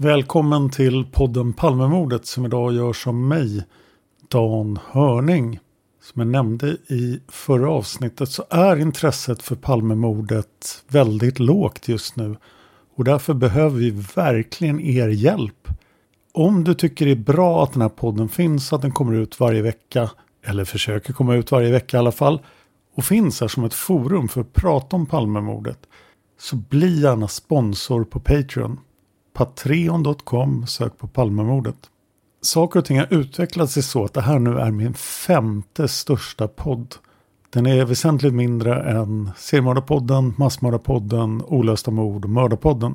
Välkommen till podden Palmemordet som idag görs av mig, Dan Hörning. Som jag nämnde i förra avsnittet så är intresset för Palmemordet väldigt lågt just nu. Och därför behöver vi verkligen er hjälp. Om du tycker det är bra att den här podden finns, att den kommer ut varje vecka, eller försöker komma ut varje vecka i alla fall, och finns här som ett forum för att prata om Palmemordet, så bli gärna sponsor på Patreon. Patreon.com, sök på Palmemordet. Saker och ting har utvecklat sig så att det här nu är min femte största podd. Den är väsentligt mindre än Seriemördarpodden, Massmördarpodden, Olösta mord och Mördarpodden.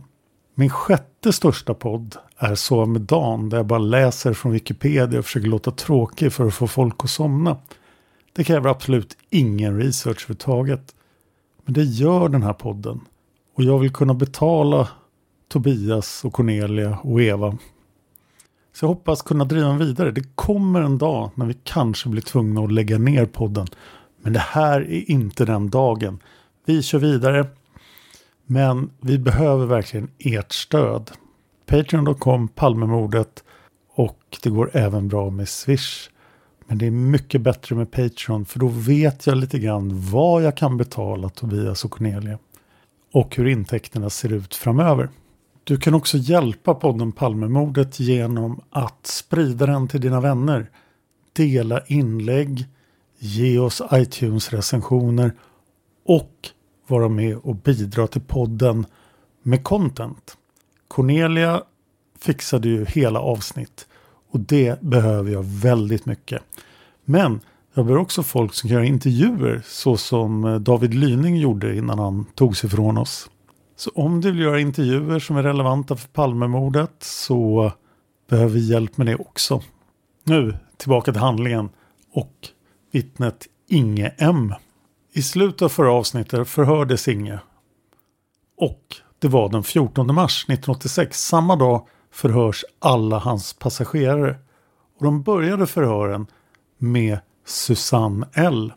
Min sjätte största podd är Sova med Dan där jag bara läser från Wikipedia och försöker låta tråkig för att få folk att somna. Det kräver absolut ingen research överhuvudtaget. Men det gör den här podden. Och jag vill kunna betala Tobias och Cornelia och Eva. Så jag hoppas kunna driva den vidare. Det kommer en dag när vi kanske blir tvungna att lägga ner podden. Men det här är inte den dagen. Vi kör vidare. Men vi behöver verkligen ert stöd. Patreon.com Palmemordet och det går även bra med Swish. Men det är mycket bättre med Patreon för då vet jag lite grann vad jag kan betala Tobias och Cornelia. Och hur intäkterna ser ut framöver. Du kan också hjälpa podden Palmemordet genom att sprida den till dina vänner. Dela inlägg, ge oss iTunes-recensioner och vara med och bidra till podden med content. Cornelia fixade ju hela avsnitt och det behöver jag väldigt mycket. Men jag behöver också folk som kan göra intervjuer så som eh, David Lyning gjorde innan han tog sig från oss. Så om du vill göra intervjuer som är relevanta för Palmemordet så behöver vi hjälp med det också. Nu tillbaka till handlingen och vittnet Inge M. I slutet av förra avsnittet förhördes Inge. Och det var den 14 mars 1986. Samma dag förhörs alla hans passagerare. Och de började förhören med Susanne L.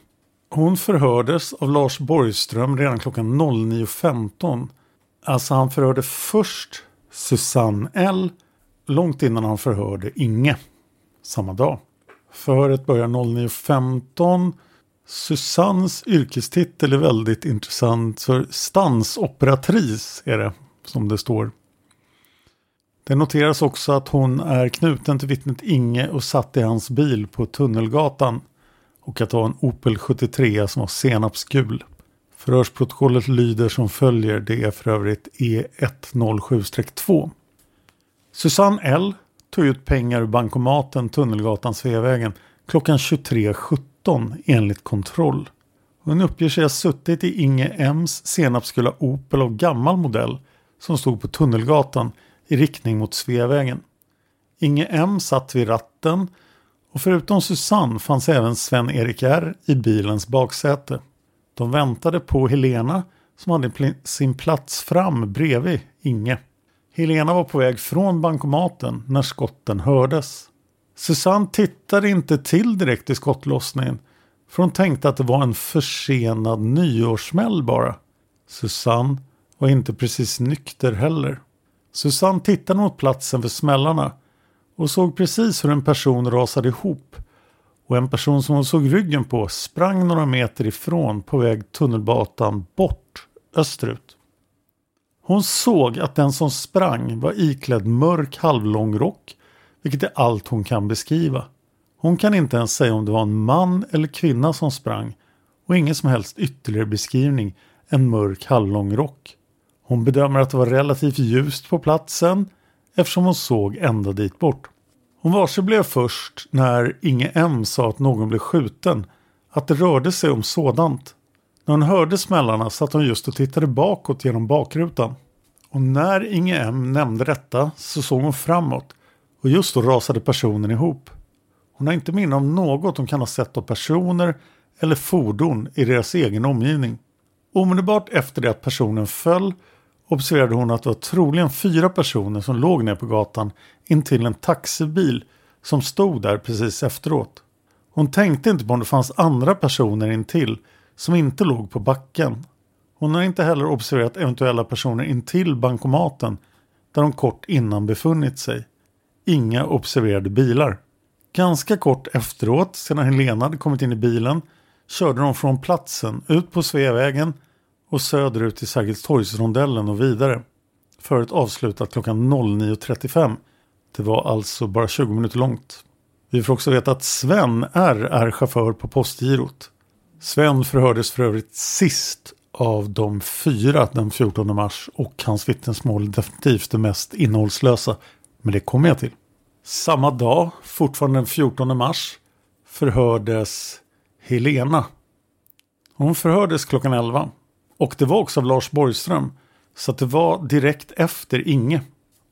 Hon förhördes av Lars Borgström redan klockan 09.15 Alltså han förhörde först Susanne L. Långt innan han förhörde Inge. Samma dag. Förhöret börjar 09.15. Susannes yrkestitel är väldigt intressant. För stansoperatrice är det som det står. Det noteras också att hon är knuten till vittnet Inge och satt i hans bil på Tunnelgatan och att det var en Opel 73 som var senapsgul. Förhörsprotokollet lyder som följer. Det är för övrigt E107-2. Susanne L tog ut pengar ur bankomaten Tunnelgatan Sveavägen klockan 23.17 enligt kontroll. Hon uppger sig ha suttit i Inge M's senapsgula Opel av gammal modell som stod på Tunnelgatan i riktning mot Sveavägen. Inge M satt vid ratten och förutom Susanne fanns även Sven-Erik R i bilens baksäte. De väntade på Helena som hade sin plats fram bredvid Inge. Helena var på väg från bankomaten när skotten hördes. Susanne tittade inte till direkt i skottlossningen för hon tänkte att det var en försenad nyårssmäll bara. Susanne var inte precis nykter heller. Susanne tittade mot platsen för smällarna och såg precis hur en person rasade ihop och en person som hon såg ryggen på sprang några meter ifrån på väg tunnelbatan bort österut. Hon såg att den som sprang var iklädd mörk halvlång rock vilket är allt hon kan beskriva. Hon kan inte ens säga om det var en man eller kvinna som sprang och ingen som helst ytterligare beskrivning än mörk halvlång rock. Hon bedömer att det var relativt ljust på platsen eftersom hon såg ända dit bort. Hon varse blev först när Inge M sa att någon blev skjuten att det rörde sig om sådant. När hon hörde smällarna satt hon just och tittade bakåt genom bakrutan. Och när Inge M nämnde detta så såg hon framåt och just då rasade personen ihop. Hon har inte minne om något hon kan ha sett av personer eller fordon i deras egen omgivning. Omedelbart efter det att personen föll observerade hon att det var troligen fyra personer som låg ner på gatan intill en taxibil som stod där precis efteråt. Hon tänkte inte på om det fanns andra personer intill som inte låg på backen. Hon har inte heller observerat eventuella personer intill bankomaten där de kort innan befunnit sig. Inga observerade bilar. Ganska kort efteråt, sedan Helena hade kommit in i bilen, körde de från platsen ut på Sveavägen och söderut till Sergelstorgsrondellen och vidare. Förut avslutat klockan 09.35. Det var alltså bara 20 minuter långt. Vi får också veta att Sven R är chaufför på Postgirot. Sven förhördes för övrigt sist av de fyra den 14 mars och hans vittnesmål är definitivt det mest innehållslösa. Men det kommer jag till. Samma dag, fortfarande den 14 mars, förhördes Helena. Hon förhördes klockan 11 och det var också av Lars Borgström. Så att det var direkt efter Inge.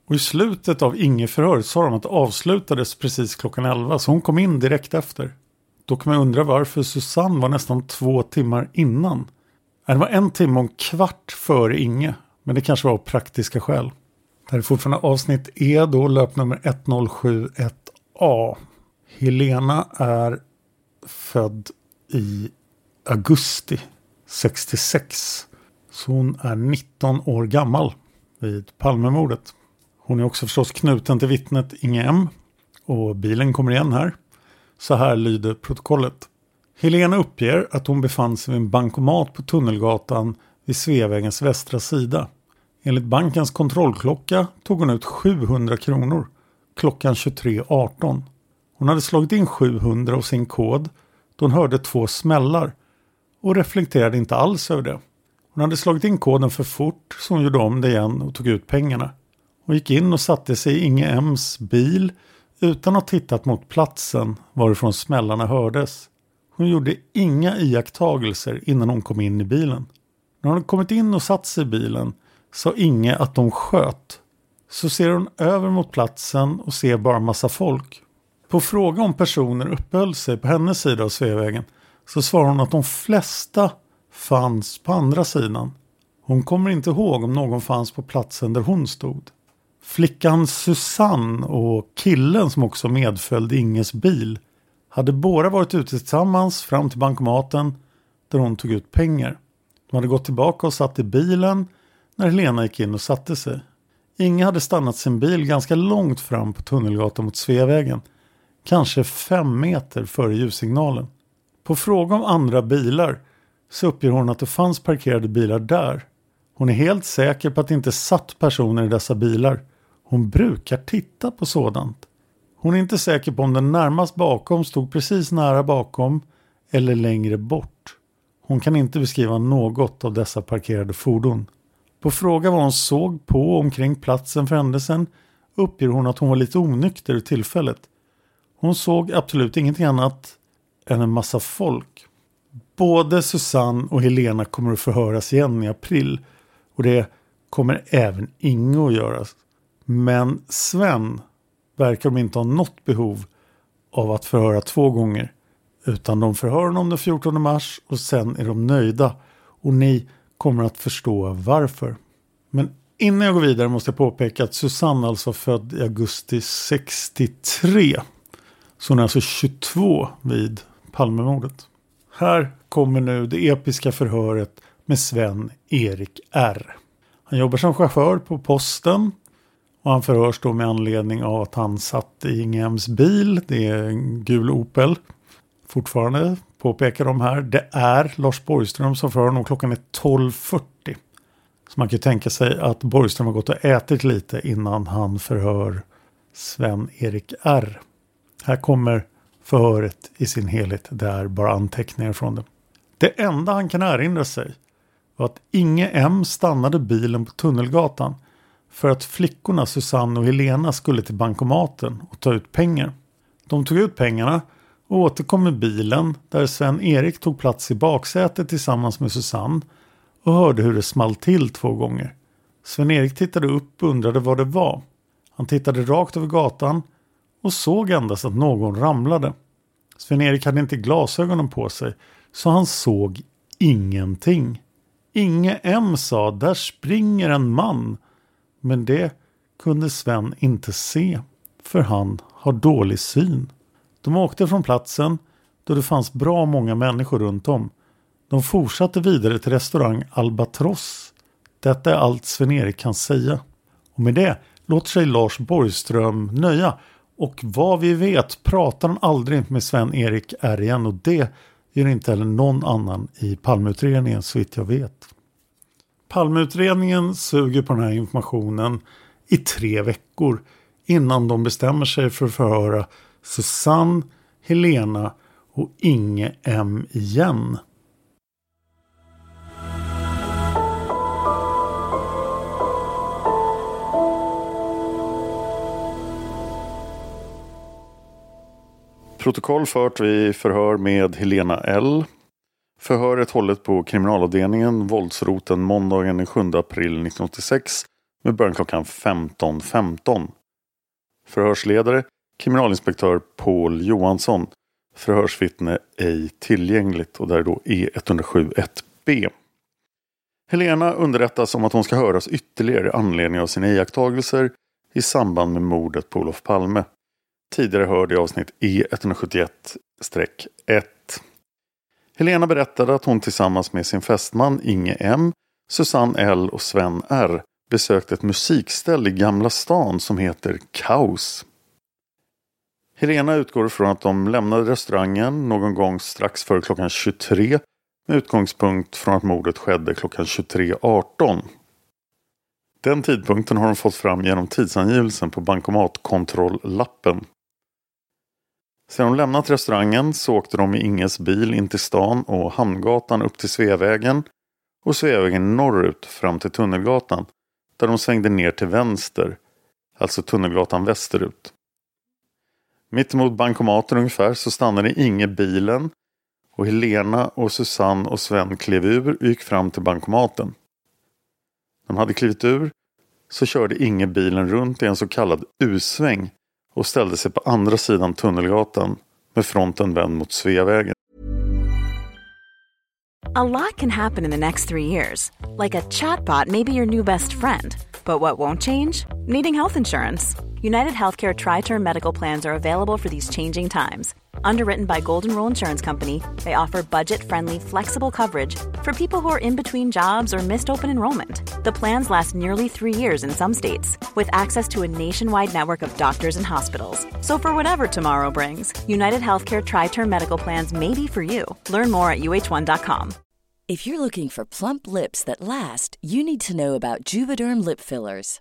Och i slutet av Inge-förhöret sa de att det avslutades precis klockan 11. Så hon kom in direkt efter. Då kan man undra varför Susanne var nästan två timmar innan. Det var en timme och en kvart före Inge. Men det kanske var av praktiska skäl. Det här är fortfarande avsnitt E då, löpnummer 1071A. Helena är född i augusti 66. Så hon är 19 år gammal vid Palmemordet. Hon är också förstås knuten till vittnet Inge M. Och bilen kommer igen här. Så här lyder protokollet. Helena uppger att hon befann sig vid en bankomat på Tunnelgatan vid Sveavägens västra sida. Enligt bankens kontrollklocka tog hon ut 700 kronor klockan 23.18. Hon hade slagit in 700 av sin kod då hon hörde två smällar och reflekterade inte alls över det. Hon hade slagit in koden för fort så hon gjorde om det igen och tog ut pengarna. Hon gick in och satte sig i Inge M's bil utan att ha tittat mot platsen varifrån smällarna hördes. Hon gjorde inga iakttagelser innan hon kom in i bilen. När hon kommit in och satt sig i bilen sa Inge att de sköt. Så ser hon över mot platsen och ser bara massa folk. På fråga om personer uppehöll sig på hennes sida av Sveavägen så svarar hon att de flesta fanns på andra sidan. Hon kommer inte ihåg om någon fanns på platsen där hon stod. Flickan Susanne och killen som också medföljde Inges bil hade båda varit ute tillsammans fram till bankomaten där hon tog ut pengar. De hade gått tillbaka och satt i bilen när Helena gick in och satte sig. Inge hade stannat sin bil ganska långt fram på Tunnelgatan mot Sveavägen. Kanske fem meter före ljussignalen. På fråga om andra bilar så uppger hon att det fanns parkerade bilar där. Hon är helt säker på att det inte satt personer i dessa bilar. Hon brukar titta på sådant. Hon är inte säker på om den närmast bakom stod precis nära bakom eller längre bort. Hon kan inte beskriva något av dessa parkerade fordon. På fråga vad hon såg på omkring platsen för händelsen uppger hon att hon var lite onykter i tillfället. Hon såg absolut ingenting annat än en massa folk. Både Susanne och Helena kommer att förhöras igen i april och det kommer även Inge att göra. Men Sven verkar de inte ha något behov av att förhöra två gånger. Utan de förhör honom den 14 mars och sen är de nöjda. Och ni kommer att förstå varför. Men innan jag går vidare måste jag påpeka att Susanne alltså var född i augusti 63. Så hon är alltså 22 vid Palmemordet. Här kommer nu det episka förhöret med Sven-Erik R. Han jobbar som chaufför på posten och han förhörs då med anledning av att han satt i Ingems bil. Det är en gul Opel. Fortfarande påpekar de här. Det är Lars Borgström som förhör honom. Klockan är 12.40. Så man kan ju tänka sig att Borgström har gått och ätit lite innan han förhör Sven-Erik R. Här kommer förhöret i sin helhet. Det är bara anteckningar från det. Det enda han kan erinra sig var att Inge M stannade bilen på Tunnelgatan för att flickorna Susanne och Helena skulle till bankomaten och ta ut pengar. De tog ut pengarna och återkom med bilen där Sven-Erik tog plats i baksätet tillsammans med Susanne och hörde hur det small till två gånger. Sven-Erik tittade upp och undrade vad det var. Han tittade rakt över gatan och såg endast att någon ramlade. Sven-Erik hade inte glasögonen på sig så han såg ingenting. Inge M sa där springer en man. Men det kunde Sven inte se för han har dålig syn. De åkte från platsen då det fanns bra många människor runt om. De fortsatte vidare till restaurang Albatross. Detta är allt Sven-Erik kan säga. Och med det låter sig Lars Borgström nöja. Och vad vi vet pratar han aldrig med Sven-Erik R igen och det gör inte heller någon annan i Palmeutredningen så vitt jag vet. Palmeutredningen suger på den här informationen i tre veckor innan de bestämmer sig för att förhöra Susanne, Helena och Inge M igen. Protokoll fört vid förhör med Helena L. Förhöret hållet på kriminalavdelningen, våldsroten måndagen den 7 april 1986 med början klockan 15.15. .15. Förhörsledare kriminalinspektör Paul Johansson. Förhörsvittne ej tillgängligt och där är då E107.1b. Helena underrättas om att hon ska höras ytterligare i anledning av sina iakttagelser i samband med mordet på Olof Palme tidigare hörd i avsnitt E171-1. Helena berättade att hon tillsammans med sin fästman Inge M, Susanne L och Sven R besökte ett musikställ i Gamla stan som heter Kaos. Helena utgår från att de lämnade restaurangen någon gång strax före klockan 23 med utgångspunkt från att mordet skedde klockan 23.18. Den tidpunkten har de fått fram genom tidsangivelsen på bankomatkontrolllappen. Sedan de lämnat restaurangen så åkte de i Inges bil in till stan och Hamngatan upp till Sveavägen och Sveavägen norrut fram till Tunnelgatan där de svängde ner till vänster, alltså Tunnelgatan västerut. Mittemot bankomaten ungefär så stannade Inge bilen och Helena och Susanne och Sven klev ur och gick fram till bankomaten. När de hade klivit ur så körde Inge bilen runt i en så kallad U-sväng och ställde sig på andra sidan Tunnelgatan med fronten vänd mot Sveavägen. A lot can happen in the next three years. Like a chatbot maybe your new best friend. But what won't change? Needing health insurance. United Healthcare Tri Term Medical Plans are available for these changing times. Underwritten by Golden Rule Insurance Company, they offer budget friendly, flexible coverage for people who are in between jobs or missed open enrollment. The plans last nearly three years in some states, with access to a nationwide network of doctors and hospitals. So, for whatever tomorrow brings, United Healthcare Tri Term Medical Plans may be for you. Learn more at uh1.com. If you're looking for plump lips that last, you need to know about Juvederm lip fillers.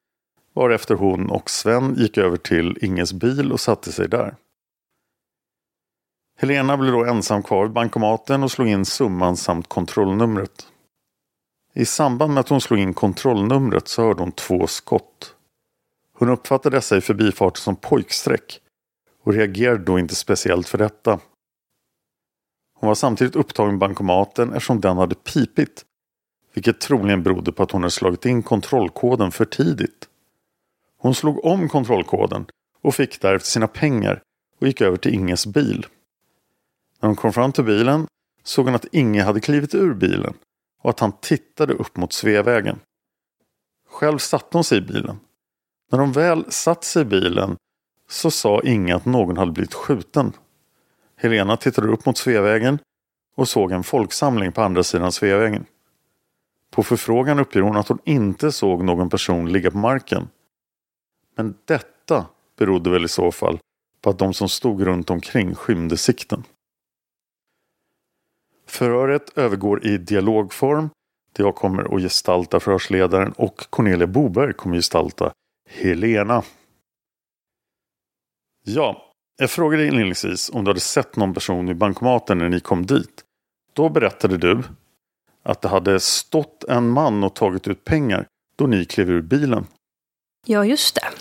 varefter hon och Sven gick över till Inges bil och satte sig där. Helena blev då ensam kvar vid bankomaten och slog in summan samt kontrollnumret. I samband med att hon slog in kontrollnumret så hörde hon två skott. Hon uppfattade dessa i förbifarten som pojksträck och reagerade då inte speciellt för detta. Hon var samtidigt upptagen med bankomaten eftersom den hade pipit vilket troligen berodde på att hon hade slagit in kontrollkoden för tidigt. Hon slog om kontrollkoden och fick därefter sina pengar och gick över till Inges bil. När hon kom fram till bilen såg hon att Inge hade klivit ur bilen och att han tittade upp mot Sveavägen. Själv satte hon sig i bilen. När de väl satt sig i bilen så sa Inge att någon hade blivit skjuten. Helena tittade upp mot Sveavägen och såg en folksamling på andra sidan Sveavägen. På förfrågan uppger hon att hon inte såg någon person ligga på marken. Men detta berodde väl i så fall på att de som stod runt omkring skymde sikten. Förhöret övergår i dialogform där jag kommer att gestalta förhörsledaren och Cornelia Boberg kommer att gestalta Helena. Ja, jag frågade inledningsvis om du hade sett någon person i bankomaten när ni kom dit. Då berättade du att det hade stått en man och tagit ut pengar då ni klev ur bilen. Ja, just det.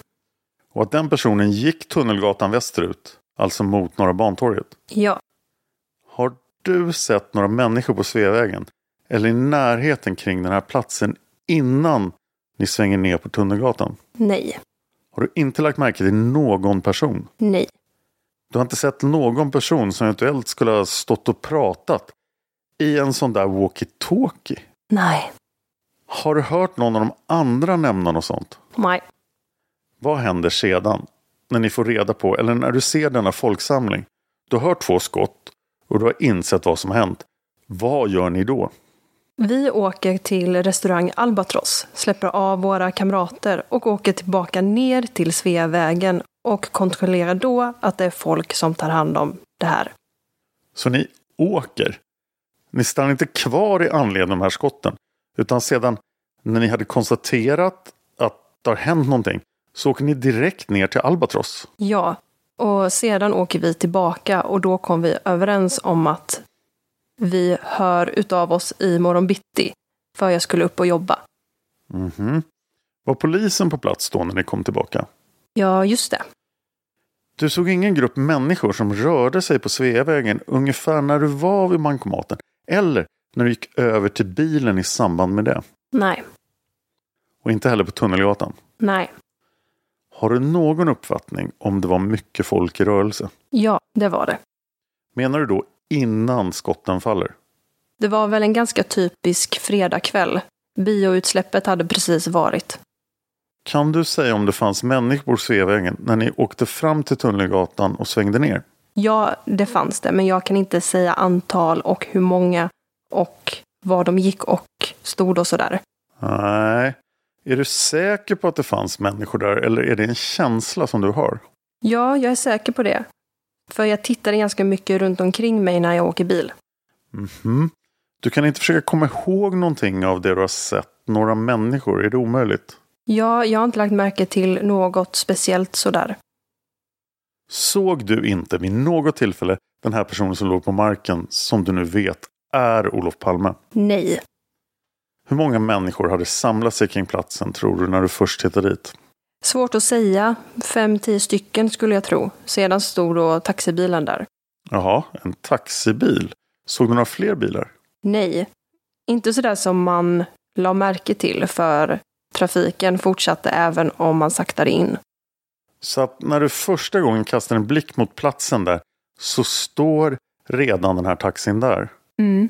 Och att den personen gick Tunnelgatan västerut, alltså mot Norra Bantorget. Ja. Har du sett några människor på Sveavägen eller i närheten kring den här platsen innan ni svänger ner på Tunnelgatan? Nej. Har du inte lagt märke till någon person? Nej. Du har inte sett någon person som eventuellt skulle ha stått och pratat i en sån där walkie-talkie? Nej. Har du hört någon av de andra nämna något sånt? Nej. Vad händer sedan? När ni får reda på, eller när du ser denna folksamling. Du har hört två skott och du har insett vad som hänt. Vad gör ni då? Vi åker till restaurang Albatross, släpper av våra kamrater och åker tillbaka ner till Sveavägen och kontrollerar då att det är folk som tar hand om det här. Så ni åker? Ni stannar inte kvar i anledning av de här skotten? Utan sedan när ni hade konstaterat att det har hänt någonting så åker ni direkt ner till Albatross? Ja, och sedan åker vi tillbaka och då kom vi överens om att vi hör utav oss i morgon bitti. För jag skulle upp och jobba. Mm -hmm. Var polisen på plats då när ni kom tillbaka? Ja, just det. Du såg ingen grupp människor som rörde sig på Sveavägen ungefär när du var vid bankomaten? Eller när du gick över till bilen i samband med det? Nej. Och inte heller på Tunnelgatan? Nej. Har du någon uppfattning om det var mycket folk i rörelse? Ja, det var det. Menar du då innan skotten faller? Det var väl en ganska typisk fredagkväll. Bioutsläppet hade precis varit. Kan du säga om det fanns människor på Sveavägen när ni åkte fram till Tunnelgatan och svängde ner? Ja, det fanns det, men jag kan inte säga antal och hur många och var de gick och stod och sådär. Nej. Är du säker på att det fanns människor där eller är det en känsla som du har? Ja, jag är säker på det. För jag tittar ganska mycket runt omkring mig när jag åker bil. Mhm. Du kan inte försöka komma ihåg någonting av det du har sett? Några människor? Är det omöjligt? Ja, jag har inte lagt märke till något speciellt sådär. Såg du inte vid något tillfälle den här personen som låg på marken som du nu vet är Olof Palme? Nej. Hur många människor hade samlat sig kring platsen tror du när du först tittade dit? Svårt att säga. Fem, tio stycken skulle jag tro. Sedan stod då taxibilen där. Jaha, en taxibil. Såg du några fler bilar? Nej. Inte sådär som man la märke till för trafiken fortsatte även om man saktade in. Så att när du första gången kastar en blick mot platsen där så står redan den här taxin där. Mm.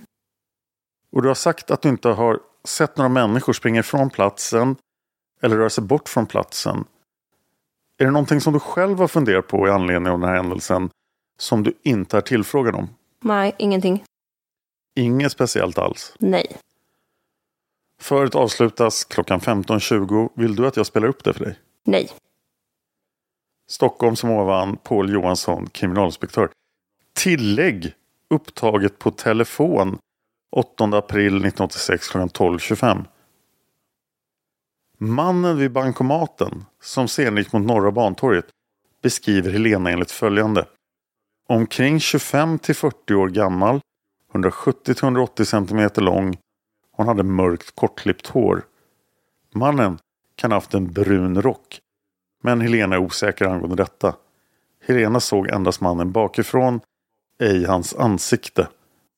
Och du har sagt att du inte har sett några människor springa ifrån platsen eller röra sig bort från platsen. Är det någonting som du själv har funderat på i anledning av den här händelsen som du inte är tillfrågad om? Nej, ingenting. Inget speciellt alls. Nej. Föret avslutas klockan 15.20. Vill du att jag spelar upp det för dig? Nej. Stockholm som ovan, Paul Johansson, kriminalinspektör. Tillägg upptaget på telefon 8 april 1986 klockan 12.25. Mannen vid bankomaten som sen gick mot Norra Bantorget beskriver Helena enligt följande. Omkring 25 till 40 år gammal, 170 till 180 cm lång. Hon hade mörkt kortklippt hår. Mannen kan ha haft en brun rock. Men Helena är osäker angående detta. Helena såg endast mannen bakifrån, ej hans ansikte.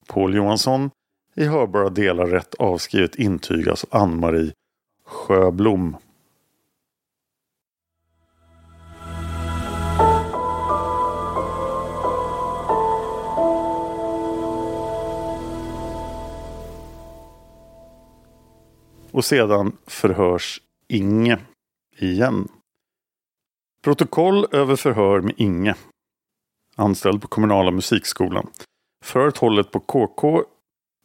Paul Johansson i hörbara delar rätt avskrivet intygas Ann-Marie Sjöblom. Och sedan förhörs Inge igen. Protokoll över förhör med Inge. Anställd på kommunala musikskolan. Förhöret hållet på KK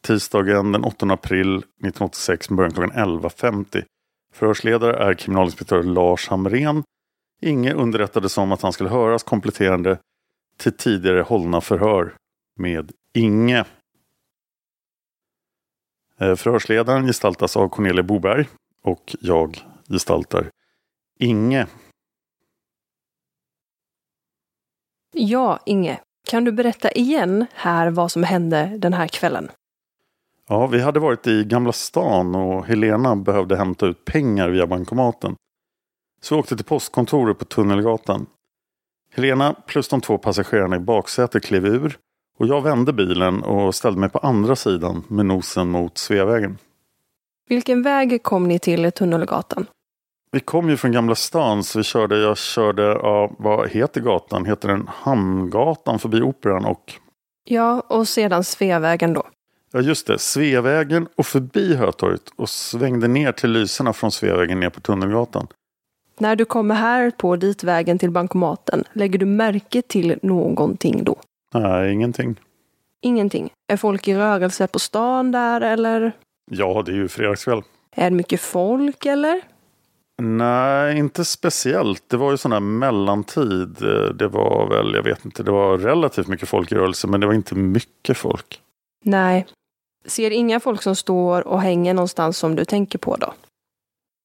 tisdagen den 8 april 1986 med början klockan 11.50. Förhörsledare är kriminalinspektör Lars Hamrén. Inge underrättades om att han skulle höras kompletterande till tidigare hållna förhör med Inge. Eh, förhörsledaren gestaltas av Cornelia Boberg och jag gestaltar Inge. Ja, Inge. Kan du berätta igen här vad som hände den här kvällen? Ja, vi hade varit i Gamla stan och Helena behövde hämta ut pengar via bankomaten. Så vi åkte till postkontoret på Tunnelgatan. Helena plus de två passagerarna i baksätet klev ur och jag vände bilen och ställde mig på andra sidan med nosen mot Sveavägen. Vilken väg kom ni till Tunnelgatan? Vi kom ju från Gamla stan så vi körde, jag körde, ja, vad heter gatan? Heter den Hamngatan förbi Operan och... Ja, och sedan Sveavägen då? Ja just det, Sveavägen och förbi Hötorget och svängde ner till lyserna från Sveavägen ner på Tunnelgatan. När du kommer här på ditvägen till bankomaten, lägger du märke till någonting då? Nej, ingenting. Ingenting. Är folk i rörelse på stan där eller? Ja, det är ju fredagskväll. Är det mycket folk eller? Nej, inte speciellt. Det var ju sån här mellantid. Det var väl, jag vet inte, det var relativt mycket folk i rörelse men det var inte mycket folk. Nej. Ser inga folk som står och hänger någonstans som du tänker på då?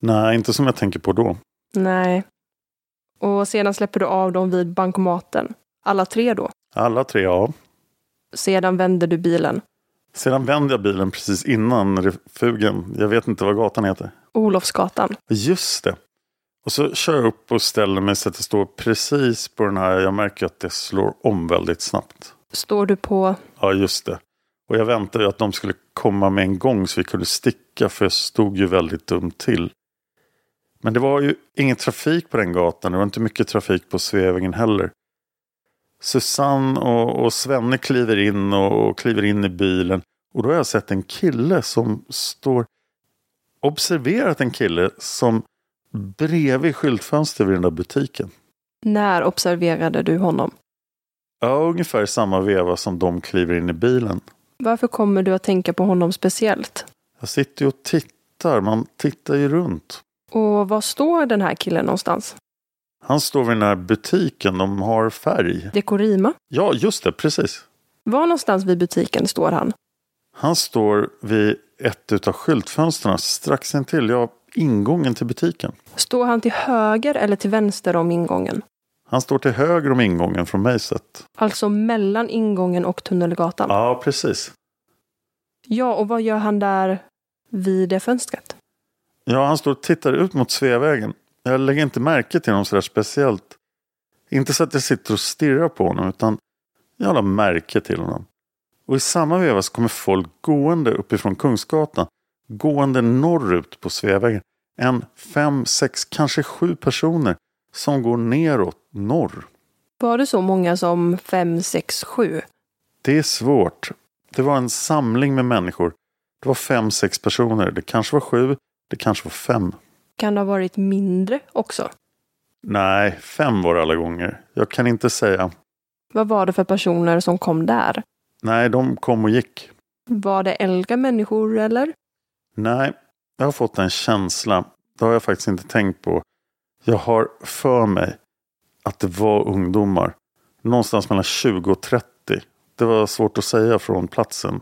Nej, inte som jag tänker på då. Nej. Och sedan släpper du av dem vid bankomaten? Alla tre då? Alla tre, ja. Sedan vänder du bilen? Sedan vände jag bilen precis innan refugen. Jag vet inte vad gatan heter. Olofsgatan. Just det. Och så kör jag upp och ställer mig så att det står precis på den här. Jag märker att det slår om väldigt snabbt. Står du på? Ja, just det. Och jag väntade ju att de skulle komma med en gång så vi kunde sticka för jag stod ju väldigt dumt till. Men det var ju ingen trafik på den gatan. Det var inte mycket trafik på Sveavägen heller. Susanne och, och Svenne kliver in och, och kliver in i bilen. Och då har jag sett en kille som står... Observerat en kille som bredvid skyltfönster vid den där butiken. När observerade du honom? Ja, ungefär samma veva som de kliver in i bilen. Varför kommer du att tänka på honom speciellt? Jag sitter ju och tittar. Man tittar ju runt. Och var står den här killen någonstans? Han står vid den här butiken. De har färg. Dekorima? Ja, just det. Precis. Var någonstans vid butiken står han? Han står vid ett av skyltfönstren strax intill. Ja, ingången till butiken. Står han till höger eller till vänster om ingången? Han står till höger om ingången från mig sett. Alltså mellan ingången och Tunnelgatan? Ja, precis. Ja, och vad gör han där vid det fönstret? Ja, han står och tittar ut mot Sveavägen. Jag lägger inte märke till honom sådär speciellt. Inte så att jag sitter och stirrar på honom utan jag har märke till honom. Och i samma veva så kommer folk gående uppifrån Kungsgatan. Gående norrut på Sveavägen. En fem, sex, kanske sju personer som går neråt norr. Var det så många som fem, sex, sju? Det är svårt. Det var en samling med människor. Det var fem, sex personer. Det kanske var sju, det kanske var fem. Kan det ha varit mindre också? Nej, fem var det alla gånger. Jag kan inte säga. Vad var det för personer som kom där? Nej, de kom och gick. Var det äldre människor eller? Nej, jag har fått en känsla. Det har jag faktiskt inte tänkt på. Jag har för mig att det var ungdomar. Någonstans mellan 20 och 30. Det var svårt att säga från platsen.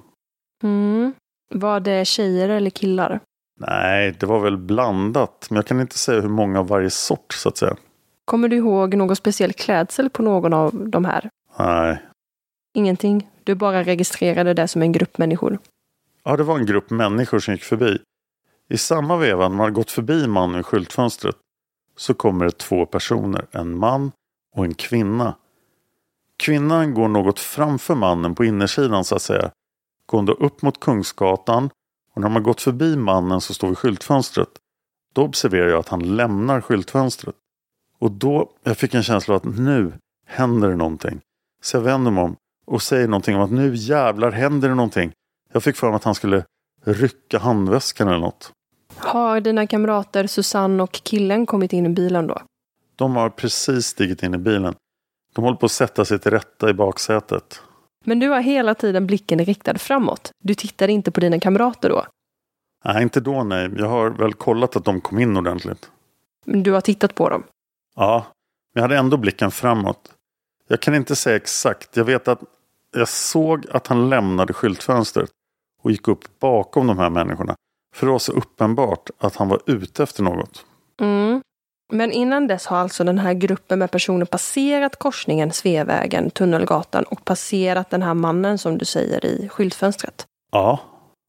Mm. Var det tjejer eller killar? Nej, det var väl blandat. Men jag kan inte säga hur många av varje sort så att säga. Kommer du ihåg någon speciell klädsel på någon av de här? Nej. Ingenting? Du bara registrerade det som en grupp människor? Ja, det var en grupp människor som gick förbi. I samma veva, när man har gått förbi mannen i skyltfönstret, så kommer det två personer. En man och en kvinna. Kvinnan går något framför mannen på innersidan så att säga. Gående upp mot Kungsgatan och när man gått förbi mannen som står vid skyltfönstret då observerar jag att han lämnar skyltfönstret. Och då jag fick en känsla av att nu händer det någonting. Så jag vänder mig om och säger någonting om att nu jävlar händer det någonting. Jag fick för mig att han skulle rycka handväskan eller något. Har dina kamrater Susanne och killen kommit in i bilen då? De har precis stigit in i bilen. De håller på att sätta sig till rätta i baksätet. Men du har hela tiden blicken riktad framåt. Du tittar inte på dina kamrater då? Nej, inte då nej. Jag har väl kollat att de kom in ordentligt. Men du har tittat på dem? Ja, men jag hade ändå blicken framåt. Jag kan inte säga exakt. Jag vet att jag såg att han lämnade skyltfönstret och gick upp bakom de här människorna. För det var så uppenbart att han var ute efter något. Mm. Men innan dess har alltså den här gruppen med personer passerat korsningen Sveavägen, Tunnelgatan och passerat den här mannen som du säger i skyltfönstret? Ja.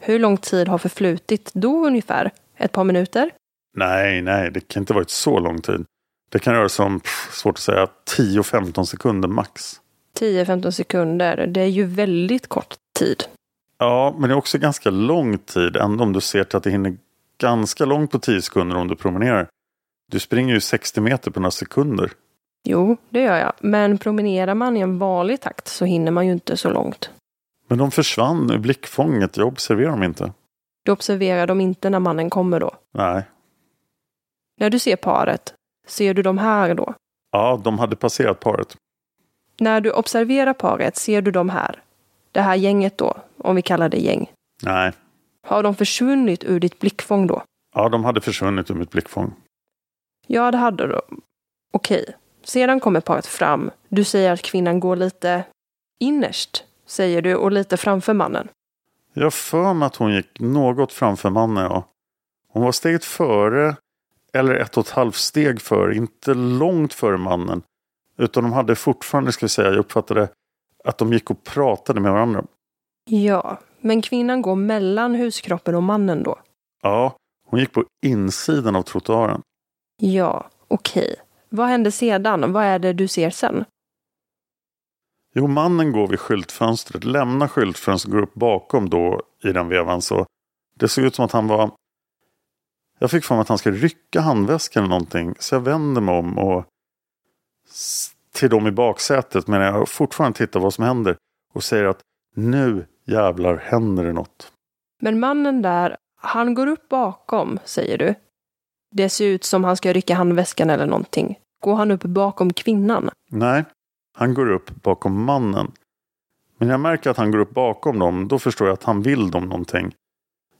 Hur lång tid har förflutit då ungefär? Ett par minuter? Nej, nej, det kan inte varit så lång tid. Det kan röra sig om, pff, svårt att säga, 10-15 sekunder max. 10-15 sekunder, det är ju väldigt kort tid. Ja, men det är också ganska lång tid ändå om du ser till att det hinner ganska långt på 10 sekunder om du promenerar. Du springer ju 60 meter på några sekunder. Jo, det gör jag. Men promenerar man i en vanlig takt så hinner man ju inte så långt. Men de försvann ur blickfånget. Jag observerar dem inte. Du observerar dem inte när mannen kommer då? Nej. När du ser paret, ser du dem här då? Ja, de hade passerat paret. När du observerar paret, ser du dem här? Det här gänget då, om vi kallar det gäng? Nej. Har de försvunnit ur ditt blickfång då? Ja, de hade försvunnit ur mitt blickfång. Ja, det hade de. Okej. Sedan kommer paret fram. Du säger att kvinnan går lite innerst, säger du, och lite framför mannen. Jag för mig att hon gick något framför mannen, ja. Hon var steget före, eller ett och ett halvt steg före, inte långt före mannen. Utan de hade fortfarande, ska vi säga, jag uppfattade att de gick och pratade med varandra. Ja, men kvinnan går mellan huskroppen och mannen då? Ja, hon gick på insidan av trottoaren. Ja, okej. Vad hände sedan? Vad är det du ser sen? Jo, mannen går vid skyltfönstret, lämnar skyltfönstret och går upp bakom då i den vevan. Så det såg ut som att han var... Jag fick för mig att han skulle rycka handväskan eller någonting. Så jag vänder mig om och till dem i baksätet. Men jag fortfarande tittar vad som händer. Och säger att nu Jävlar, händer det något? Men mannen där, han går upp bakom, säger du. Det ser ut som han ska rycka handväskan eller någonting. Går han upp bakom kvinnan? Nej, han går upp bakom mannen. Men jag märker att han går upp bakom dem, då förstår jag att han vill dem någonting.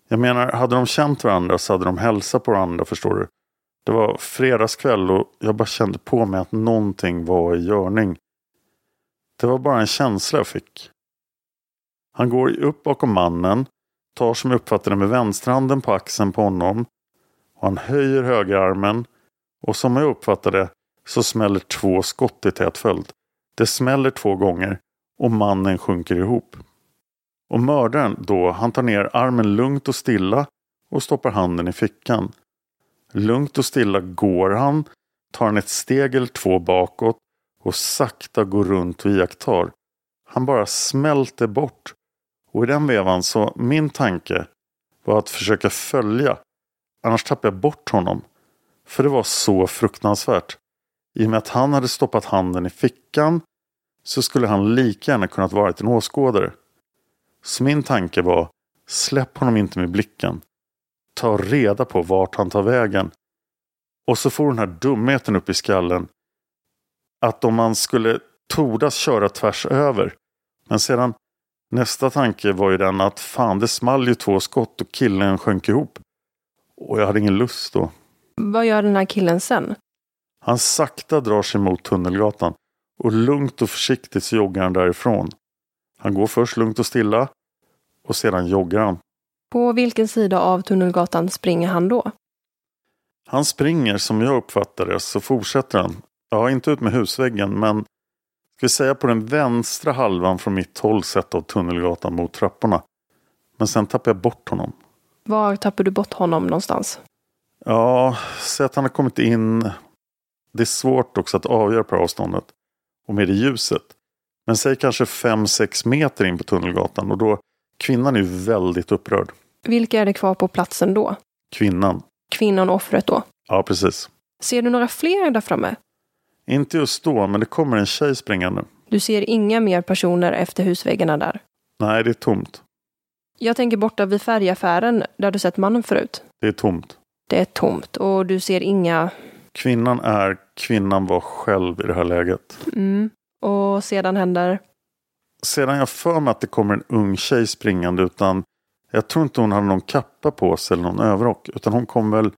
Jag menar, hade de känt varandra så hade de hälsat på varandra, förstår du. Det var fredagskväll och jag bara kände på mig att någonting var i görning. Det var bara en känsla jag fick. Han går upp bakom mannen, tar som jag uppfattade med vänsterhanden på axeln på honom och han höjer högerarmen och som jag uppfattade så smäller två skott i tät följd. Det smäller två gånger och mannen sjunker ihop. Och mördaren då, han tar ner armen lugnt och stilla och stoppar handen i fickan. Lugnt och stilla går han, tar han ett steg eller två bakåt och sakta går runt och iakttar. Han bara smälter bort. Och i den vevan så, min tanke var att försöka följa. Annars tappar jag bort honom. För det var så fruktansvärt. I och med att han hade stoppat handen i fickan så skulle han lika gärna kunnat varit en åskådare. Så min tanke var, släpp honom inte med blicken. Ta reda på vart han tar vägen. Och så får den här dumheten upp i skallen. Att om man skulle tordas köra tvärs över. Men sedan nästa tanke var ju den att fan det small ju två skott och killen sjönk ihop. Och jag hade ingen lust då. Vad gör den här killen sen? Han sakta drar sig mot Tunnelgatan och lugnt och försiktigt så joggar han därifrån. Han går först lugnt och stilla och sedan joggar han. På vilken sida av Tunnelgatan springer han då? Han springer som jag uppfattar det så fortsätter han. Ja, inte ut med husväggen men ska vi säga på den vänstra halvan från mitt håll sett av Tunnelgatan mot trapporna. Men sen tappar jag bort honom. Var tappar du bort honom någonstans? Ja, säg att han har kommit in. Det är svårt också att avgöra på avståndet. Och med det ljuset. Men säg kanske 5-6 meter in på Tunnelgatan och då kvinnan är ju väldigt upprörd. Vilka är det kvar på platsen då? Kvinnan. Kvinnan och offret då? Ja, precis. Ser du några fler där framme? Inte just då, men det kommer en tjej springande. Du ser inga mer personer efter husväggarna där? Nej, det är tomt. Jag tänker borta vid färgaffären där du sett mannen förut. Det är tomt. Det är tomt och du ser inga... Kvinnan är kvinnan var själv i det här läget. Mm. Och sedan händer? Sedan jag för mig att det kommer en ung tjej springande utan jag tror inte hon hade någon kappa på sig eller någon överrock. Utan hon kom väl...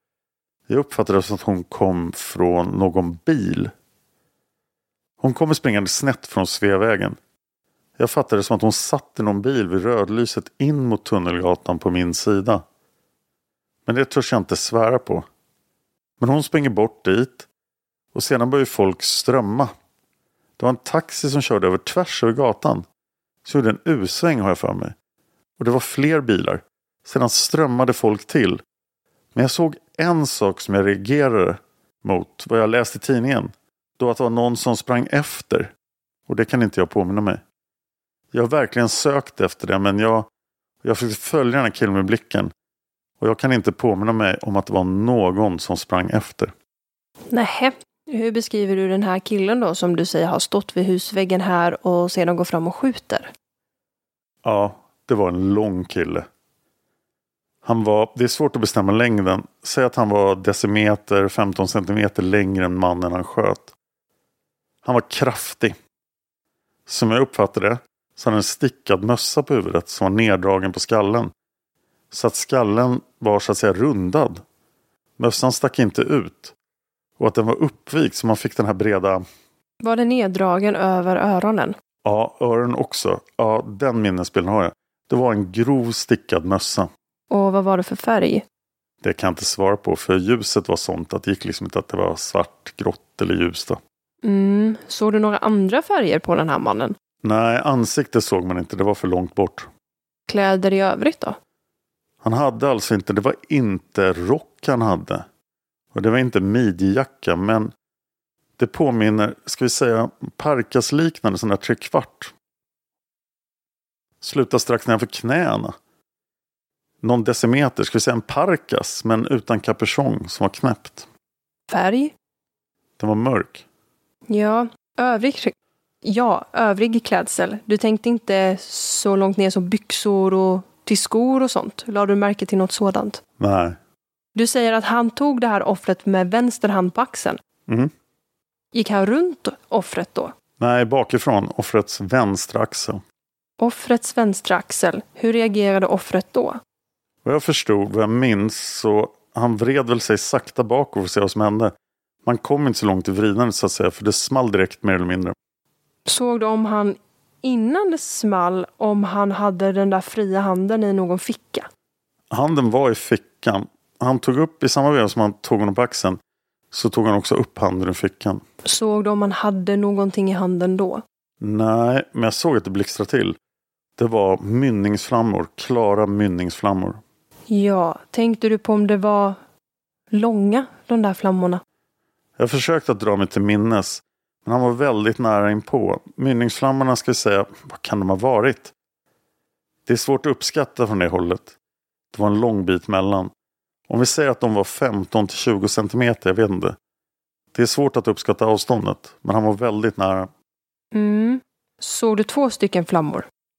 Jag uppfattade det som att hon kom från någon bil. Hon kommer springande snett från Sveavägen. Jag fattade det som att hon satt i någon bil vid rödlyset in mot Tunnelgatan på min sida. Men det törs jag inte svära på. Men hon springer bort dit och sedan börjar folk strömma. Det var en taxi som körde över tvärs över gatan. Så gjorde en U-sväng har jag för mig. Och det var fler bilar. Sedan strömmade folk till. Men jag såg en sak som jag reagerade mot vad jag läste i tidningen. Då att det var någon som sprang efter. Och det kan inte jag påminna mig. Jag har verkligen sökt efter det men jag, jag försökte följa den här killen med blicken. Och jag kan inte påminna mig om att det var någon som sprang efter. Nähä. Hur beskriver du den här killen då som du säger har stått vid husväggen här och sedan går fram och skjuter? Ja, det var en lång kille. Han var, det är svårt att bestämma längden. Säg att han var decimeter, 15 centimeter längre än mannen han sköt. Han var kraftig. Som jag uppfattade det så hade han en stickad mössa på huvudet som var neddragen på skallen. Så att skallen var så att säga rundad. Mössan stack inte ut. Och att den var uppvikt så man fick den här breda... Var den neddragen över öronen? Ja, öronen också. Ja, den minnesbilden har jag. Det var en grov stickad mössa. Och vad var det för färg? Det kan jag inte svara på för ljuset var sånt att det gick liksom inte att det var svart, grått eller ljust. Mm. Såg du några andra färger på den här mannen? Nej, ansiktet såg man inte. Det var för långt bort. Kläder i övrigt då? Han hade alltså inte, det var inte rock han hade. Och det var inte midjejacka men det påminner, ska vi säga, parkasliknande sån där trekvart. Slutar strax nedanför knäna. Någon decimeter, ska vi säga en parkas men utan kapuschong som var knäppt. Färg? Den var mörk. Ja, övrig Ja, övrig klädsel. Du tänkte inte så långt ner som byxor och till skor och sånt. Lade du märke till något sådant? Nej. Du säger att han tog det här offret med vänster hand på axeln. Mm. Gick han runt offret då? Nej, bakifrån. Offrets vänstra axel. Offrets vänstra axel. Hur reagerade offret då? Vad jag förstod, vad jag minns, så han vred väl sig sakta bakåt för att se vad som hände. Man kom inte så långt i vridandet så att säga, för det small direkt mer eller mindre. Såg du om han innan det small, om han hade den där fria handen i någon ficka? Handen var i fickan. Han tog upp, i samma veva som han tog honom på axeln, så tog han också upp handen ur fickan. Såg du om han hade någonting i handen då? Nej, men jag såg att det blixtrade till. Det var mynningsflammor, klara mynningsflammor. Ja, tänkte du på om det var långa, de där flammorna? Jag försökte att dra mig till minnes, men han var väldigt nära inpå. Mynningsflammorna ska vi säga, vad kan de ha varit? Det är svårt att uppskatta från det hållet. Det var en lång bit mellan. Om vi säger att de var 15 till 20 centimeter, jag vet inte. Det är svårt att uppskatta avståndet, men han var väldigt nära. Mm. Såg du två stycken flammor?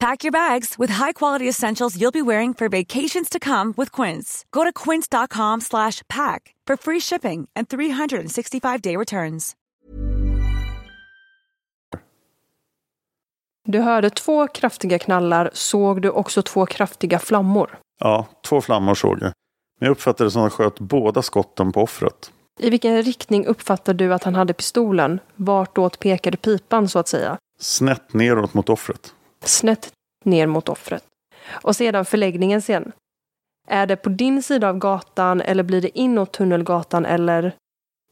Pack your bags with high-quality essentials you'll be wearing for vacations to come with Quince. Go to quince.com slash pack for free shipping and 365-day returns. Du hörde två kraftiga knallar. Såg du också två kraftiga flammor? Ja, två flammor såg jag. Men jag uppfattade det som att han sköt båda skotten på offret. I vilken riktning uppfattade du att han hade pistolen? Vartåt pekade pipan så att säga? Snett neråt mot offret. Snett ner mot offret. Och sedan förläggningen sen. Är det på din sida av gatan eller blir det inåt Tunnelgatan eller?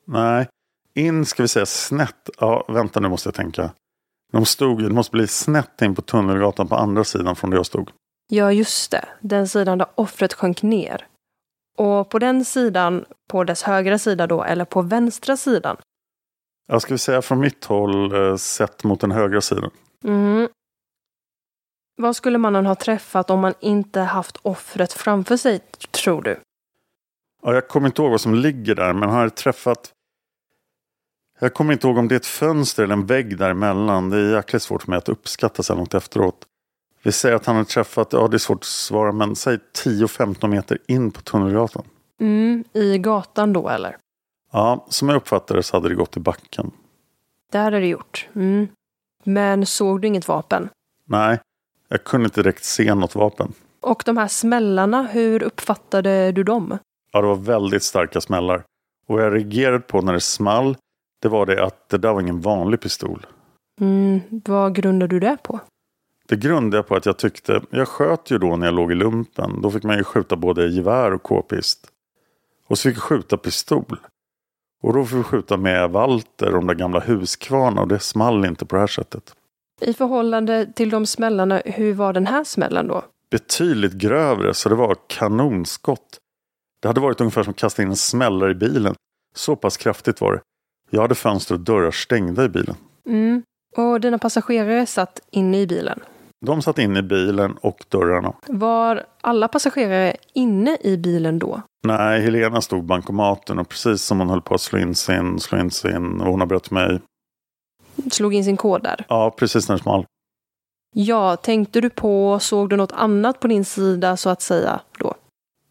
Nej, in ska vi säga snett. Ja, vänta nu måste jag tänka. De stod det måste bli snett in på Tunnelgatan på andra sidan från där jag stod. Ja, just det. Den sidan där offret sjönk ner. Och på den sidan, på dess högra sida då, eller på vänstra sidan? Jag ska vi säga från mitt håll eh, sett mot den högra sidan. Mm. Vad skulle mannen ha träffat om man inte haft offret framför sig, tror du? Ja, jag kommer inte ihåg vad som ligger där, men han har träffat... Jag kommer inte ihåg om det är ett fönster eller en vägg däremellan. Det är jäkligt svårt för mig att uppskatta så långt efteråt. Vi säger att han har träffat, ja det är svårt att svara, men säg 10-15 meter in på Tunnelgatan. Mm, I gatan då eller? Ja, som jag uppfattade så hade det gått i backen. Det hade det gjort. Mm. Men såg du inget vapen? Nej, jag kunde inte direkt se något vapen. Och de här smällarna, hur uppfattade du dem? Ja, det var väldigt starka smällar. Och vad jag reagerade på när det small, det var det att det där var ingen vanlig pistol. Mm, vad grundade du det på? Det grundade jag på att jag tyckte, jag sköt ju då när jag låg i lumpen. Då fick man ju skjuta både gevär och k-pist. Och så fick jag skjuta pistol. Och då fick vi skjuta med Walter och de där gamla Husqvarna och det small inte på det här sättet. I förhållande till de smällarna, hur var den här smällen då? Betydligt grövre, så det var kanonskott. Det hade varit ungefär som att kasta in en smällare i bilen. Så pass kraftigt var det. Jag hade fönster och dörrar stängda i bilen. Mm. Och dina passagerare satt inne i bilen? De satt inne i bilen och dörrarna. Var alla passagerare inne i bilen då? Nej, Helena stod bankomaten och precis som hon höll på att slå in sin, slå in sin och hon har bröt mig. Slog in sin kod där? Ja, precis när det small. Ja, tänkte du på, såg du något annat på din sida så att säga då?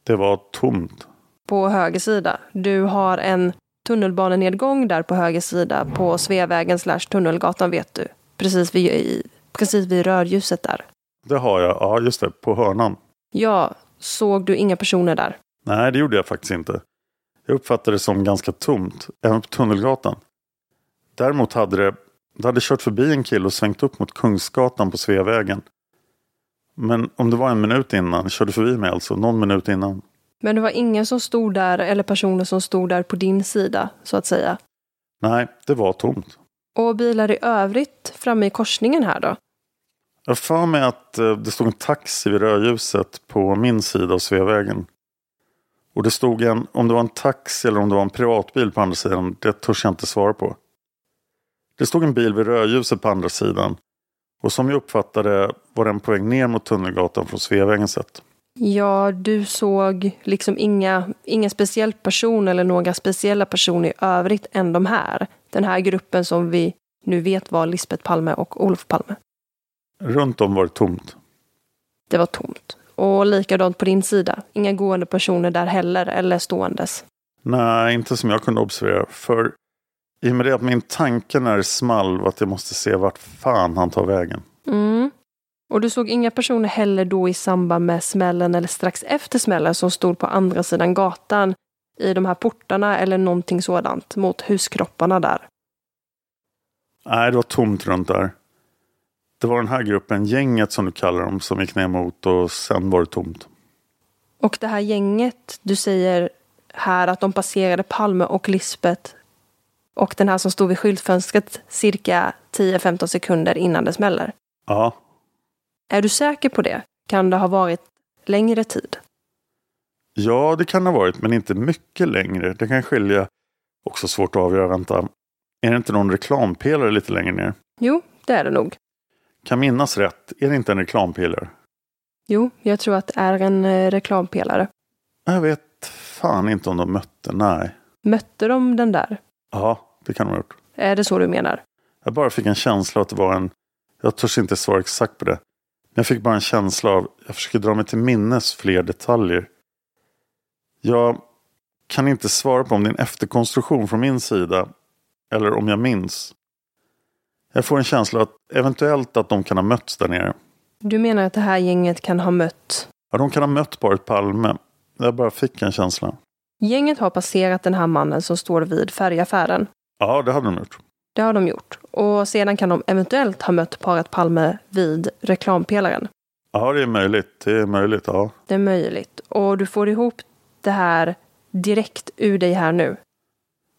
Det var tomt. På höger sida. Du har en tunnelbanenedgång där på höger sida på Sveavägen slash Tunnelgatan vet du. Precis vid, precis vid rödljuset där. Det har jag, ja just det, på hörnan. Ja, såg du inga personer där? Nej, det gjorde jag faktiskt inte. Jag uppfattade det som ganska tomt, även på Tunnelgatan. Däremot hade det, det hade kört förbi en kille och svängt upp mot Kungsgatan på Sveavägen. Men om det var en minut innan, körde förbi mig alltså, någon minut innan. Men det var ingen som stod där, eller personer som stod där på din sida, så att säga? Nej, det var tomt. Och bilar i övrigt framme i korsningen här då? Jag för mig att eh, det stod en taxi vid rödljuset på min sida av Sveavägen. Och det stod en, om det var en taxi eller om det var en privatbil på andra sidan, det törs jag inte svara på. Det stod en bil vid rödljuset på andra sidan. Och som jag uppfattade var den på väg ner mot Tunnelgatan från Sveavägen sett. Ja, du såg liksom inga, ingen speciell person eller några speciella personer i övrigt än de här. Den här gruppen som vi nu vet var Lisbeth Palme och Olof Palme. Runt om var det tomt. Det var tomt. Och likadant på din sida. Inga gående personer där heller, eller ståendes. Nej, inte som jag kunde observera. För i och med det att min tanke när det small var att jag måste se vart fan han tar vägen. Mm. Och du såg inga personer heller då i samband med smällen eller strax efter smällen som stod på andra sidan gatan i de här portarna eller någonting sådant mot huskropparna där? Nej, det var tomt runt där. Det var den här gruppen, gänget som du kallar dem, som gick ner mot och sen var det tomt. Och det här gänget, du säger här att de passerade Palme och Lisbeth och den här som stod vid skyltfönstret cirka 10-15 sekunder innan det smäller. Ja. Är du säker på det? Kan det ha varit längre tid? Ja, det kan ha varit, men inte mycket längre. Det kan skilja. Också svårt att avgöra. Vänta. Är det inte någon reklampelare lite längre ner? Jo, det är det nog. Kan minnas rätt, är det inte en reklampelare? Jo, jag tror att det är en eh, reklampelare. Jag vet fan inte om de mötte, nej. Mötte de den där? Ja, det kan de ha gjort. Är det så du menar? Jag bara fick en känsla att det var en... Jag törs inte svara exakt på det. Men jag fick bara en känsla av... Jag försöker dra mig till minnes fler detaljer. Jag kan inte svara på om det är en efterkonstruktion från min sida. Eller om jag minns. Jag får en känsla att eventuellt att de kan ha mötts där nere. Du menar att det här gänget kan ha mött? Ja, de kan ha mött paret Palme. Jag bara fick en känsla. Gänget har passerat den här mannen som står vid färgaffären. Ja, det hade de gjort. Det har de gjort. Och sedan kan de eventuellt ha mött paret Palme vid reklampelaren. Ja, det är möjligt. Det är möjligt, ja. Det är möjligt. Och du får ihop det här direkt ur dig här nu.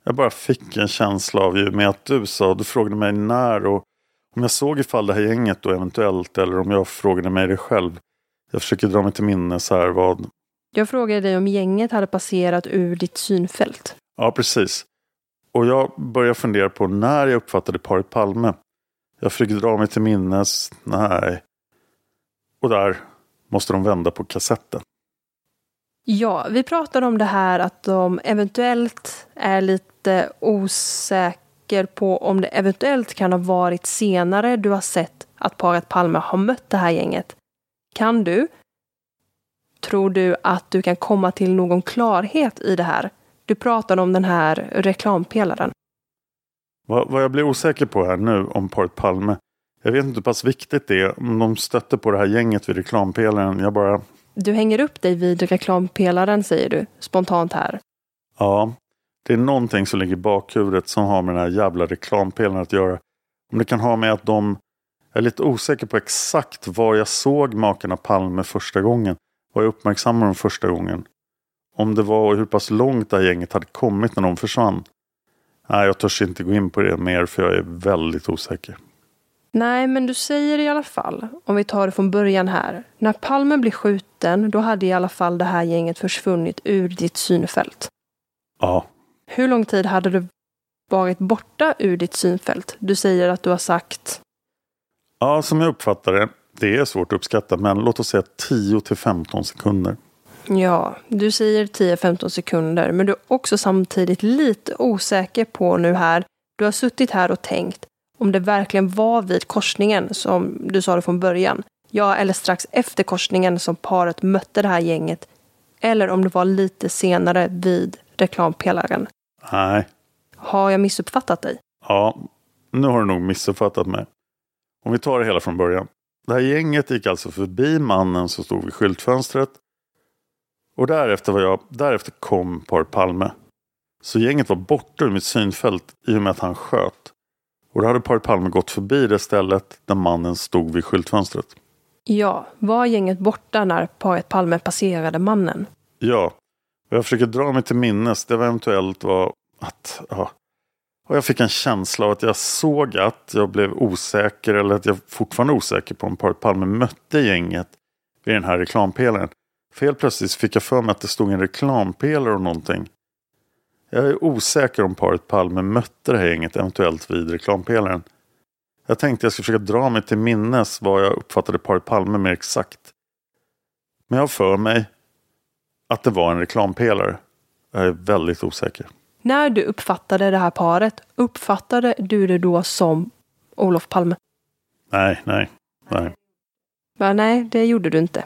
Jag bara fick en känsla av ju med att du sa, du frågade mig när och om jag såg ifall det här gänget då eventuellt eller om jag frågade mig det själv. Jag försöker dra mig till minnes här vad... Jag frågade dig om gänget hade passerat ur ditt synfält. Ja, precis. Och jag börjar fundera på när jag uppfattade paret Palme. Jag försöker dra mig till minnes. Nej. Och där måste de vända på kassetten. Ja, vi pratade om det här att de eventuellt är lite osäker på om det eventuellt kan ha varit senare du har sett att paret Palme har mött det här gänget. Kan du? Tror du att du kan komma till någon klarhet i det här? Du pratade om den här reklampelaren. Vad, vad jag blir osäker på här nu om paret Palme. Jag vet inte hur pass viktigt det är om de stötte på det här gänget vid reklampelaren. Jag bara... Du hänger upp dig vid reklampelaren säger du, spontant här. Ja, det är någonting som ligger i bakhuvudet som har med den här jävla reklampelaren att göra. Om det kan ha med att de... Jag är lite osäker på exakt var jag såg makarna Palme första gången. Var jag uppmärksammade dem första gången. Om det var och hur pass långt det här gänget hade kommit när de försvann. Nej, jag törs inte gå in på det mer för jag är väldigt osäker. Nej, men du säger i alla fall, om vi tar det från början här. När Palme blir skjuten, då hade i alla fall det här gänget försvunnit ur ditt synfält. Ja. Hur lång tid hade du varit borta ur ditt synfält? Du säger att du har sagt... Ja, som jag uppfattar det. Det är svårt att uppskatta, men låt oss säga 10 till 15 sekunder. Ja, du säger 10-15 sekunder, men du är också samtidigt lite osäker på nu här. Du har suttit här och tänkt om det verkligen var vid korsningen som du sa det från början. Ja, eller strax efter korsningen som paret mötte det här gänget. Eller om det var lite senare vid reklampelaren. Nej. Har jag missuppfattat dig? Ja, nu har du nog missuppfattat mig. Om vi tar det hela från början. Det här gänget gick alltså förbi mannen som stod vid skyltfönstret och därefter, var jag, därefter kom paret Palme. Så gänget var borta ur mitt synfält i och med att han sköt. Och då hade paret Palme gått förbi det stället där mannen stod vid skyltfönstret. Ja, var gänget borta när paret Palme passerade mannen? Ja, jag försöker dra mig till minnes. Det var eventuellt var att... Ja, och jag fick en känsla av att jag såg att jag blev osäker eller att jag fortfarande är osäker på om paret Palme mötte gänget vid den här reklampelaren. För helt plötsligt fick jag för mig att det stod en reklampelare och någonting. Jag är osäker om paret Palme mötte det här gänget eventuellt vid reklampelaren. Jag tänkte jag skulle försöka dra mig till minnes vad jag uppfattade paret Palme mer exakt. Men jag har för mig att det var en reklampelare. Jag är väldigt osäker. När du uppfattade det här paret, uppfattade du det då som Olof Palme? Nej, nej, nej. Va, nej, det gjorde du inte.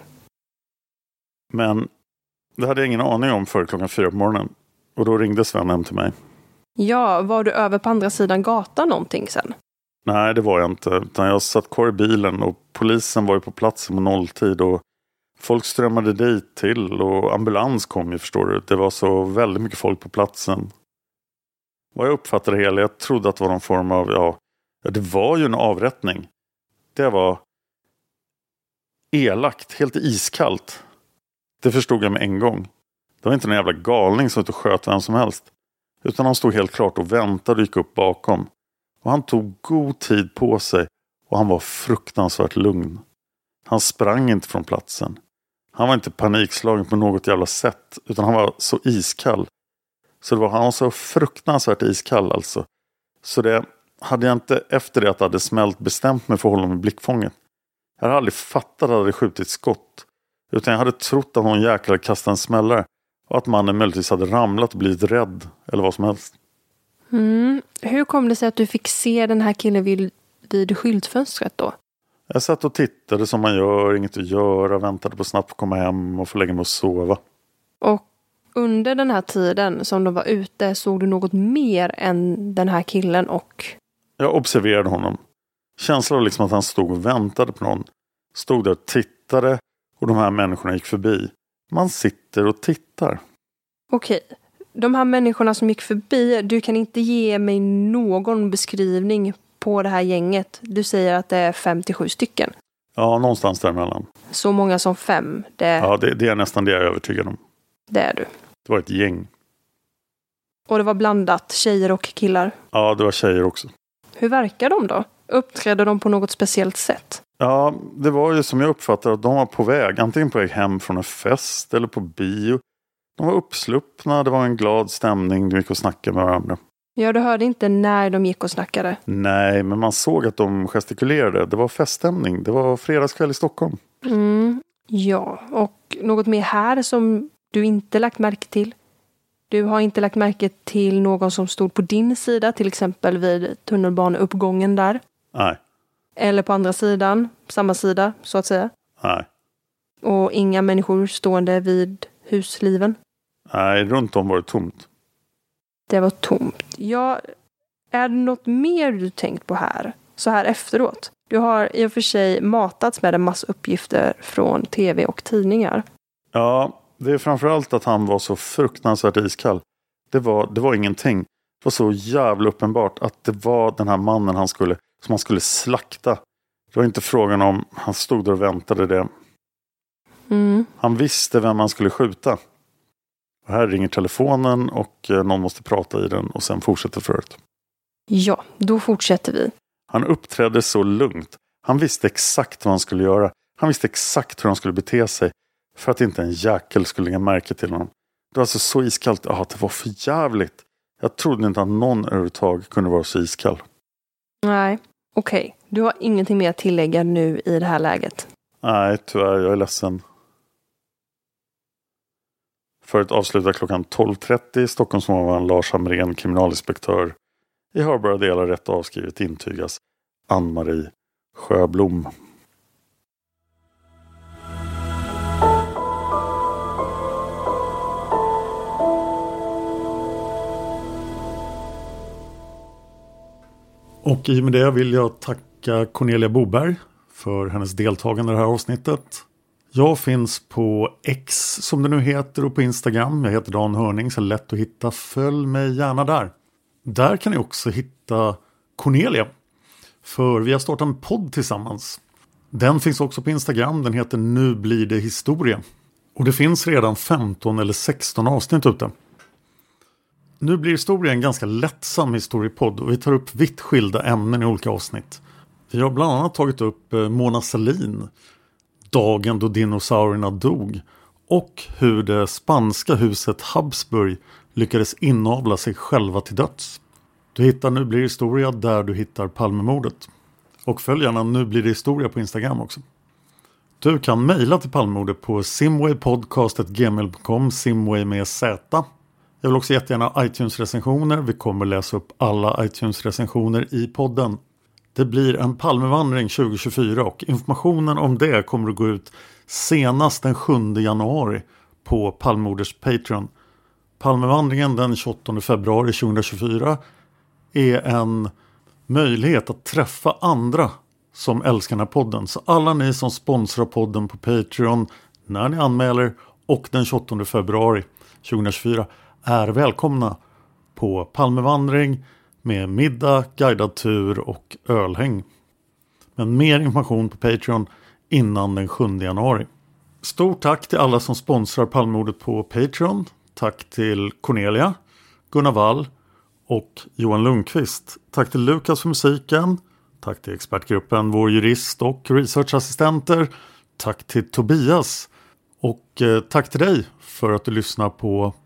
Men det hade jag ingen aning om före klockan fyra på morgonen. Och då ringde Sven hem till mig. Ja, var du över på andra sidan gatan någonting sen? Nej, det var jag inte. Utan jag satt kvar i bilen och polisen var ju på plats på nolltid. Och folk strömmade dit till och ambulans kom ju förstår du. Det var så väldigt mycket folk på platsen. Vad jag uppfattade det hela, jag trodde att det var någon form av, ja, det var ju en avrättning. Det var elakt, helt iskallt. Det förstod jag med en gång. Det var inte någon jävla galning som inte sköt vem som helst. Utan han stod helt klart och väntade och gick upp bakom. Och han tog god tid på sig och han var fruktansvärt lugn. Han sprang inte från platsen. Han var inte panikslagen på något jävla sätt utan han var så iskall. Så det var, han var så fruktansvärt iskall alltså. Så det hade jag inte efter det att det hade smält bestämt mig för att hålla mig i blickfånget. Jag hade aldrig fattat att det hade skjutit skott. Utan jag hade trott att någon jäkla kastade en smällare. Och att mannen möjligtvis hade ramlat och blivit rädd. Eller vad som helst. Mm. Hur kom det sig att du fick se den här killen vid, vid skyltfönstret då? Jag satt och tittade som man gör, inget att göra, väntade på att snabbt komma hem och få lägga mig och sova. Och under den här tiden som de var ute såg du något mer än den här killen och? Jag observerade honom. Känslan var liksom att han stod och väntade på någon. Stod där och tittade och de här människorna gick förbi. Man sitter och tittar. Okej, de här människorna som gick förbi, du kan inte ge mig någon beskrivning på det här gänget. Du säger att det är 57 stycken. Ja, någonstans däremellan. Så många som fem? Det... Ja, det, det är nästan det jag är övertygad om. Det är du. Det var ett gäng. Och det var blandat, tjejer och killar? Ja, det var tjejer också. Hur verkar de då? Uppträdde de på något speciellt sätt? Ja, det var ju som jag uppfattade att de var på väg. Antingen på väg hem från en fest eller på bio. De var uppsluppna, det var en glad stämning, de gick och snackade med varandra. Ja, du hörde inte när de gick och snackade? Nej, men man såg att de gestikulerade. Det var feststämning. Det var fredagskväll i Stockholm. Mm, ja, och något mer här som du inte lagt märke till? Du har inte lagt märke till någon som stod på din sida, till exempel vid tunnelbaneuppgången där? Nej. Eller på andra sidan, samma sida så att säga? Nej. Och inga människor stående vid husliven? Nej, runt om var det tomt. Det var tomt. Ja, är det något mer du tänkt på här? Så här efteråt? Du har i och för sig matats med en massa uppgifter från tv och tidningar. Ja, det är framförallt att han var så fruktansvärt iskall. Det var, det var ingenting. Det var så jävla uppenbart att det var den här mannen han skulle, som han skulle slakta. Det var inte frågan om han stod där och väntade det. Mm. Han visste vem han skulle skjuta. Och här ringer telefonen och eh, någon måste prata i den och sen fortsätter förhöret. Ja, då fortsätter vi. Han uppträdde så lugnt. Han visste exakt vad han skulle göra. Han visste exakt hur han skulle bete sig. För att inte en jäkel skulle lägga märke till honom. Det var alltså så iskallt. Ja, det var för jävligt. Jag trodde inte att någon överhuvudtaget kunde vara så iskall. Nej, okej. Okay. Du har ingenting mer att tillägga nu i det här läget? Nej, tyvärr. Jag är ledsen. Förut avslutar klockan 12.30 Stockholmsmorgon Lars Hamrén, kriminalinspektör. I hörbara delar rätt avskrivet intygas Ann-Marie Sjöblom. Och i och med det vill jag tacka Cornelia Boberg för hennes deltagande i det här avsnittet. Jag finns på X som det nu heter och på Instagram. Jag heter Dan Hörning så lätt att hitta. Följ mig gärna där. Där kan ni också hitta Cornelia. För vi har startat en podd tillsammans. Den finns också på Instagram. Den heter Nu blir det historia. Och det finns redan 15 eller 16 avsnitt ute. Nu blir historien en ganska lättsam historiepodd och vi tar upp vitt skilda ämnen i olika avsnitt. Vi har bland annat tagit upp eh, Mona Sahlin, dagen då dinosaurierna dog och hur det spanska huset Habsburg lyckades inavla sig själva till döds. Du hittar Nu blir historia där du hittar Palmemordet. Och följ gärna Nu blir det historia på Instagram också. Du kan mejla till Palmemordet på simwaypodcast.gmail.com Simway med Z. Jag vill också jättegärna ha iTunes-recensioner. Vi kommer läsa upp alla iTunes-recensioner i podden. Det blir en Palmevandring 2024 och informationen om det kommer att gå ut senast den 7 januari på Palmemorders Patreon. Palmevandringen den 28 februari 2024 är en möjlighet att träffa andra som älskar den här podden. Så alla ni som sponsrar podden på Patreon när ni anmäler och den 28 februari 2024 är välkomna på Palmevandring med middag, guidad tur och ölhäng. Men mer information på Patreon innan den 7 januari. Stort tack till alla som sponsrar Palmemordet på Patreon. Tack till Cornelia, Gunnar Wall och Johan Lundqvist. Tack till Lukas för musiken. Tack till expertgruppen, vår jurist och researchassistenter. Tack till Tobias. Och eh, tack till dig för att du lyssnar på